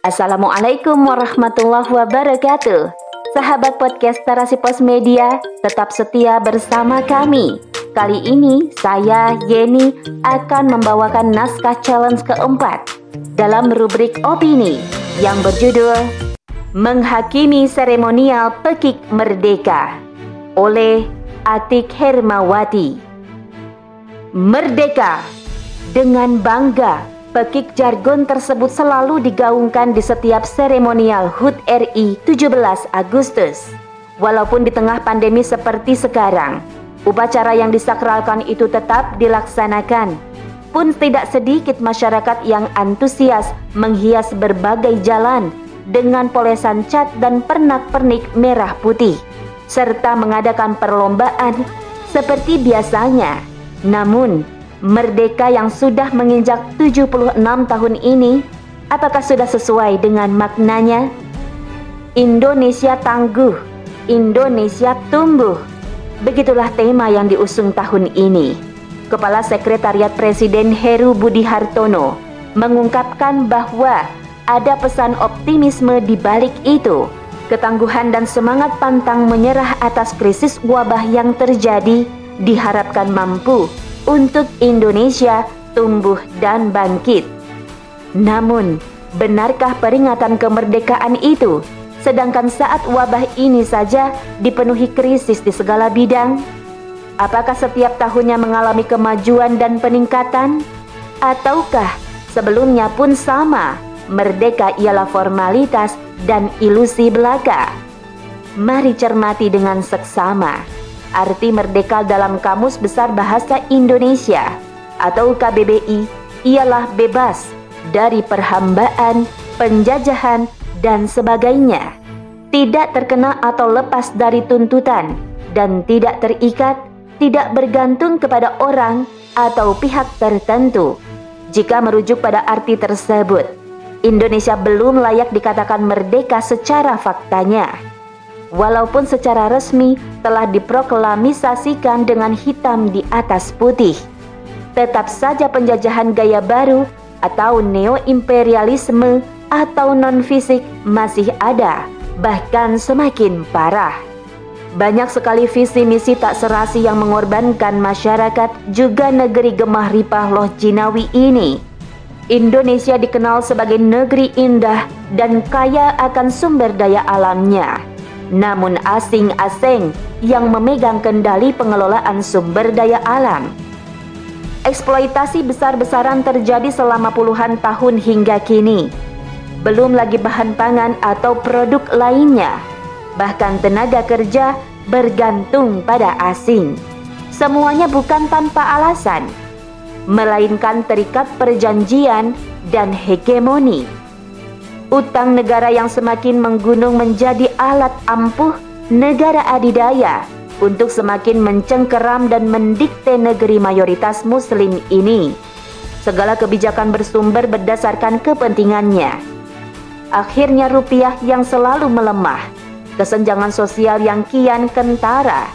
Assalamualaikum warahmatullahi wabarakatuh. Sahabat podcast Tarasi Pos Media, tetap setia bersama kami. Kali ini saya Yeni akan membawakan naskah challenge keempat dalam rubrik opini yang berjudul Menghakimi Seremonial Pekik Merdeka oleh Atik Hermawati. Merdeka dengan bangga Pekik jargon tersebut selalu digaungkan di setiap seremonial HUT RI 17 Agustus. Walaupun di tengah pandemi seperti sekarang, upacara yang disakralkan itu tetap dilaksanakan. Pun tidak sedikit masyarakat yang antusias menghias berbagai jalan dengan polesan cat dan pernak-pernik merah putih, serta mengadakan perlombaan seperti biasanya. Namun, Merdeka yang sudah menginjak 76 tahun ini, apakah sudah sesuai dengan maknanya? Indonesia tangguh, Indonesia tumbuh. Begitulah tema yang diusung tahun ini. Kepala Sekretariat Presiden Heru Budi Hartono mengungkapkan bahwa ada pesan optimisme di balik itu. Ketangguhan dan semangat pantang menyerah atas krisis wabah yang terjadi diharapkan mampu untuk Indonesia tumbuh dan bangkit. Namun, benarkah peringatan kemerdekaan itu sedangkan saat wabah ini saja dipenuhi krisis di segala bidang? Apakah setiap tahunnya mengalami kemajuan dan peningkatan? Ataukah sebelumnya pun sama, merdeka ialah formalitas dan ilusi belaka? Mari cermati dengan seksama. Arti merdeka dalam Kamus Besar Bahasa Indonesia atau KBBI ialah bebas dari perhambaan, penjajahan, dan sebagainya. Tidak terkena atau lepas dari tuntutan dan tidak terikat, tidak bergantung kepada orang atau pihak tertentu. Jika merujuk pada arti tersebut, Indonesia belum layak dikatakan merdeka secara faktanya walaupun secara resmi telah diproklamisasikan dengan hitam di atas putih. Tetap saja penjajahan gaya baru atau neo-imperialisme atau non-fisik masih ada, bahkan semakin parah. Banyak sekali visi misi tak serasi yang mengorbankan masyarakat juga negeri gemah ripah loh Jinawi ini. Indonesia dikenal sebagai negeri indah dan kaya akan sumber daya alamnya namun asing-asing yang memegang kendali pengelolaan sumber daya alam. Eksploitasi besar-besaran terjadi selama puluhan tahun hingga kini. Belum lagi bahan pangan atau produk lainnya. Bahkan tenaga kerja bergantung pada asing. Semuanya bukan tanpa alasan, melainkan terikat perjanjian dan hegemoni utang negara yang semakin menggunung menjadi alat ampuh negara adidaya untuk semakin mencengkeram dan mendikte negeri mayoritas muslim ini. Segala kebijakan bersumber berdasarkan kepentingannya. Akhirnya rupiah yang selalu melemah, kesenjangan sosial yang kian kentara,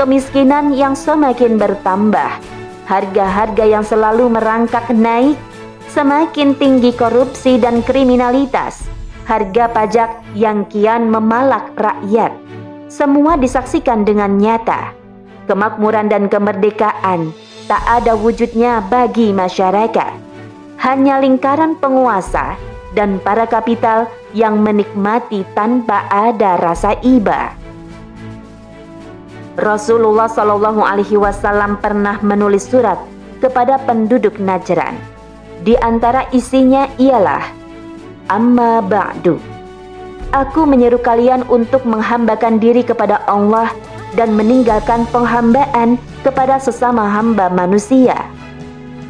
kemiskinan yang semakin bertambah, harga-harga yang selalu merangkak naik, Semakin tinggi korupsi dan kriminalitas, harga pajak yang kian memalak rakyat. Semua disaksikan dengan nyata. Kemakmuran dan kemerdekaan tak ada wujudnya bagi masyarakat. Hanya lingkaran penguasa dan para kapital yang menikmati tanpa ada rasa iba. Rasulullah Shallallahu Alaihi Wasallam pernah menulis surat kepada penduduk Najran di antara isinya ialah Amma ba'du Aku menyeru kalian untuk menghambakan diri kepada Allah dan meninggalkan penghambaan kepada sesama hamba manusia.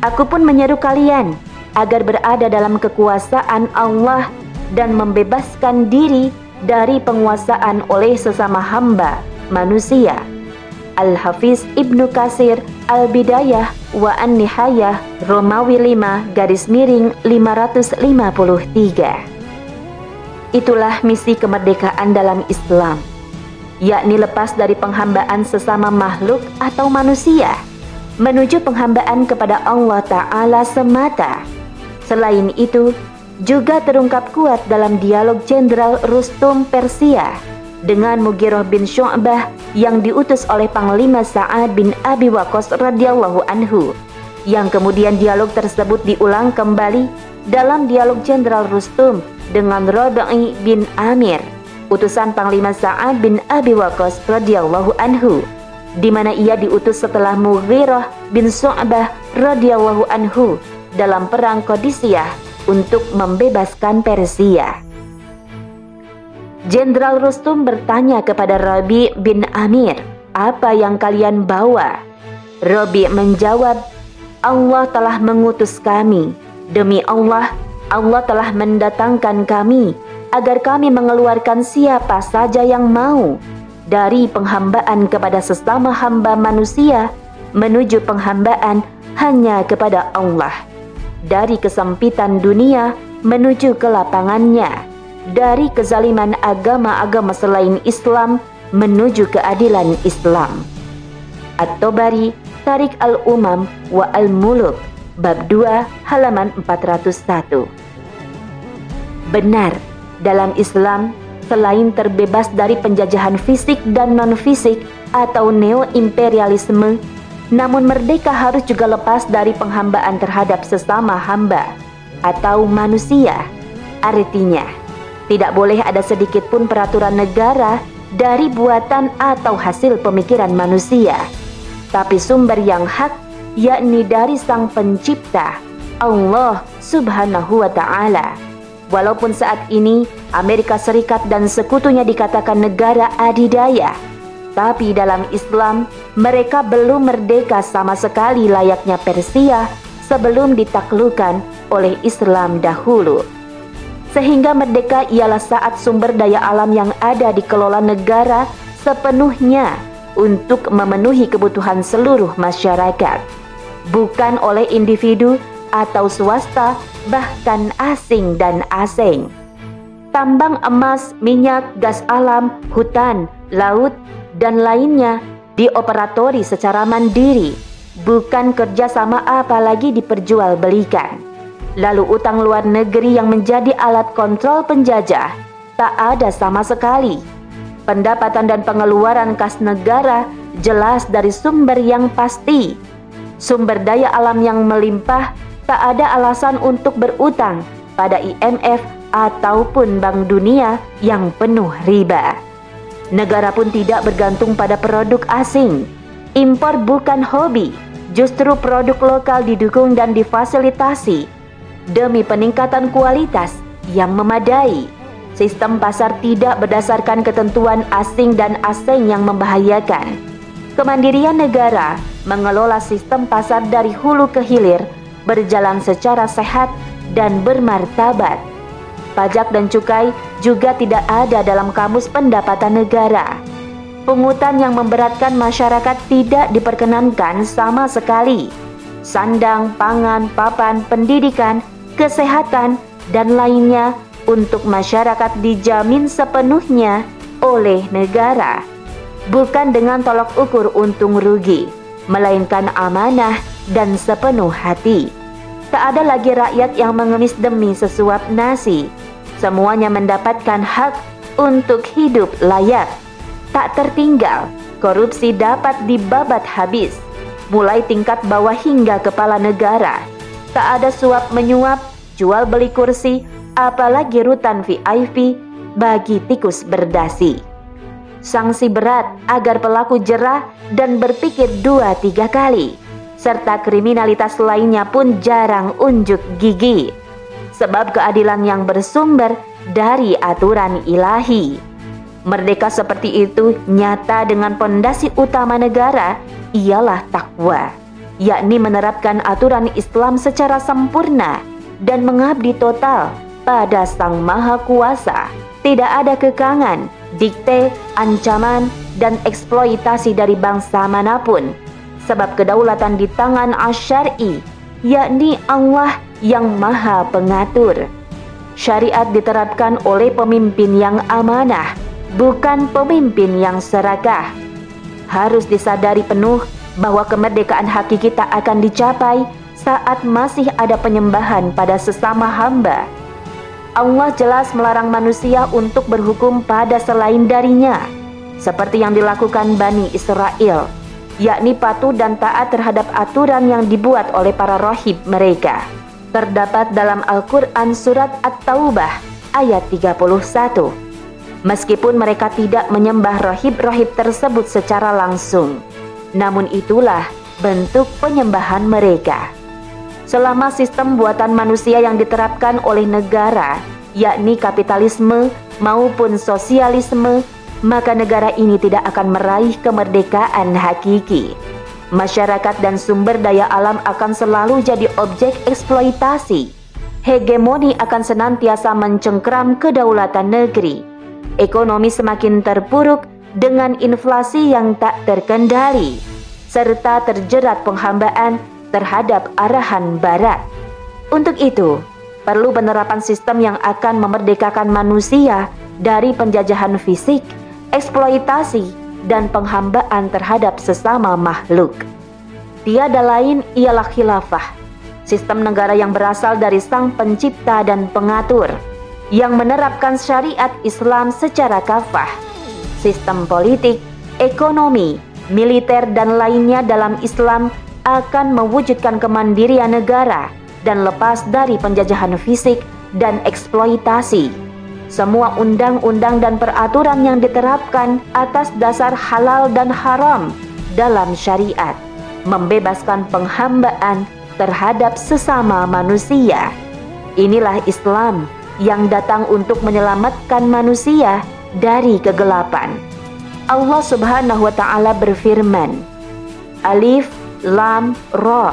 Aku pun menyeru kalian agar berada dalam kekuasaan Allah dan membebaskan diri dari penguasaan oleh sesama hamba manusia. Al-Hafiz Ibnu Kasir Al-Bidayah wa An-Nihayah Romawi 5 garis miring 553 Itulah misi kemerdekaan dalam Islam yakni lepas dari penghambaan sesama makhluk atau manusia menuju penghambaan kepada Allah Ta'ala semata. Selain itu, juga terungkap kuat dalam dialog Jenderal Rustum Persia dengan Mugiroh bin Syu'bah yang diutus oleh Panglima Sa'ad bin Abi Waqqas radhiyallahu anhu. Yang kemudian dialog tersebut diulang kembali dalam dialog Jenderal Rustum dengan Rabi'i bin Amir, utusan Panglima Sa'ad bin Abi Waqqas radhiyallahu anhu di mana ia diutus setelah Mughirah bin Su'bah radhiyallahu anhu dalam perang Qadisiyah untuk membebaskan Persia. Jenderal Rustum bertanya kepada Rabi bin Amir, "Apa yang kalian bawa?" Rabi menjawab, "Allah telah mengutus kami. Demi Allah, Allah telah mendatangkan kami agar kami mengeluarkan siapa saja yang mau dari penghambaan kepada sesama hamba manusia menuju penghambaan hanya kepada Allah, dari kesempitan dunia menuju ke lapangannya, dari kezaliman agama-agama selain Islam menuju keadilan Islam. At-Tabari, Tarik Al-Umam wa Al-Muluk, bab 2, halaman 401. Benar, dalam Islam selain terbebas dari penjajahan fisik dan non-fisik atau neo-imperialisme, namun merdeka harus juga lepas dari penghambaan terhadap sesama hamba atau manusia. Artinya, tidak boleh ada sedikit pun peraturan negara dari buatan atau hasil pemikiran manusia, tapi sumber yang hak yakni dari Sang Pencipta, Allah Subhanahu wa Ta'ala. Walaupun saat ini Amerika Serikat dan sekutunya dikatakan negara adidaya, tapi dalam Islam mereka belum merdeka sama sekali layaknya Persia sebelum ditaklukkan oleh Islam dahulu. Sehingga merdeka ialah saat sumber daya alam yang ada dikelola negara sepenuhnya untuk memenuhi kebutuhan seluruh masyarakat, bukan oleh individu atau swasta, bahkan asing dan asing. Tambang emas, minyak, gas alam, hutan, laut, dan lainnya dioperatori secara mandiri, bukan kerjasama apalagi diperjualbelikan. Lalu utang luar negeri yang menjadi alat kontrol penjajah tak ada sama sekali. Pendapatan dan pengeluaran kas negara jelas dari sumber yang pasti. Sumber daya alam yang melimpah tak ada alasan untuk berutang pada IMF ataupun Bank Dunia yang penuh riba. Negara pun tidak bergantung pada produk asing. Impor bukan hobi, justru produk lokal didukung dan difasilitasi demi peningkatan kualitas yang memadai. Sistem pasar tidak berdasarkan ketentuan asing dan asing yang membahayakan. Kemandirian negara mengelola sistem pasar dari hulu ke hilir berjalan secara sehat dan bermartabat. Pajak dan cukai juga tidak ada dalam kamus pendapatan negara. Pungutan yang memberatkan masyarakat tidak diperkenankan sama sekali. Sandang, pangan, papan, pendidikan, kesehatan, dan lainnya untuk masyarakat dijamin sepenuhnya oleh negara, bukan dengan tolok ukur untung rugi, melainkan amanah dan sepenuh hati. Tak ada lagi rakyat yang mengemis demi sesuap nasi. Semuanya mendapatkan hak untuk hidup layak. Tak tertinggal, korupsi dapat dibabat habis, mulai tingkat bawah hingga kepala negara. Tak ada suap menyuap, jual beli kursi, apalagi rutan VIP bagi tikus berdasi. Sanksi berat agar pelaku jerah dan berpikir dua tiga kali serta kriminalitas lainnya pun jarang unjuk gigi. Sebab keadilan yang bersumber dari aturan ilahi. Merdeka seperti itu nyata dengan pondasi utama negara ialah takwa, yakni menerapkan aturan Islam secara sempurna dan mengabdi total pada Sang Maha Kuasa. Tidak ada kekangan, dikte, ancaman, dan eksploitasi dari bangsa mana pun sebab kedaulatan di tangan asyari, yakni Allah yang maha pengatur. Syariat diterapkan oleh pemimpin yang amanah, bukan pemimpin yang serakah. Harus disadari penuh bahwa kemerdekaan hakiki tak akan dicapai saat masih ada penyembahan pada sesama hamba. Allah jelas melarang manusia untuk berhukum pada selain darinya, seperti yang dilakukan Bani Israel, yakni patuh dan taat terhadap aturan yang dibuat oleh para rohib mereka. Terdapat dalam Al-Quran Surat At-Taubah ayat 31. Meskipun mereka tidak menyembah rohib-rohib tersebut secara langsung, namun itulah bentuk penyembahan mereka selama sistem buatan manusia yang diterapkan oleh negara, yakni kapitalisme maupun sosialisme, maka negara ini tidak akan meraih kemerdekaan hakiki. Masyarakat dan sumber daya alam akan selalu jadi objek eksploitasi. Hegemoni akan senantiasa mencengkram kedaulatan negeri. Ekonomi semakin terpuruk dengan inflasi yang tak terkendali, serta terjerat penghambaan terhadap arahan Barat. Untuk itu, perlu penerapan sistem yang akan memerdekakan manusia dari penjajahan fisik, eksploitasi, dan penghambaan terhadap sesama makhluk. Tiada lain ialah khilafah, sistem negara yang berasal dari sang pencipta dan pengatur, yang menerapkan syariat Islam secara kafah, sistem politik, ekonomi, militer, dan lainnya dalam Islam akan mewujudkan kemandirian negara dan lepas dari penjajahan fisik dan eksploitasi. Semua undang-undang dan peraturan yang diterapkan atas dasar halal dan haram dalam syariat membebaskan penghambaan terhadap sesama manusia. Inilah Islam yang datang untuk menyelamatkan manusia dari kegelapan. Allah Subhanahu wa taala berfirman, Alif Lam, Ra.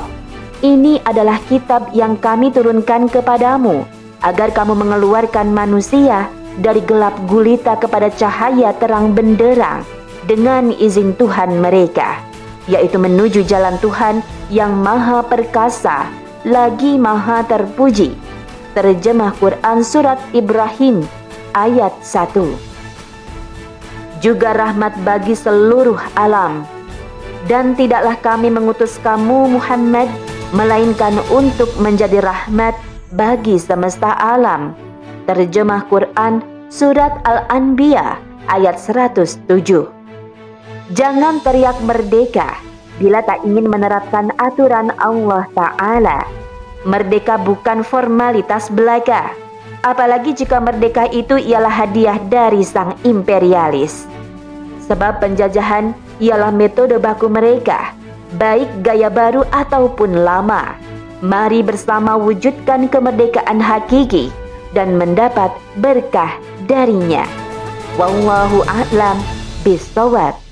Ini adalah kitab yang kami turunkan kepadamu agar kamu mengeluarkan manusia dari gelap gulita kepada cahaya terang benderang dengan izin Tuhan mereka, yaitu menuju jalan Tuhan yang maha perkasa, lagi maha terpuji. Terjemah Quran Surat Ibrahim ayat 1 Juga rahmat bagi seluruh alam dan tidaklah kami mengutus kamu Muhammad melainkan untuk menjadi rahmat bagi semesta alam. Terjemah Quran Surat Al-Anbiya ayat 107 Jangan teriak merdeka bila tak ingin menerapkan aturan Allah Ta'ala. Merdeka bukan formalitas belaka, apalagi jika merdeka itu ialah hadiah dari sang imperialis. Sebab penjajahan ialah metode baku mereka, baik gaya baru ataupun lama. Mari bersama wujudkan kemerdekaan hakiki dan mendapat berkah darinya. Wallahu a'lam bishawab.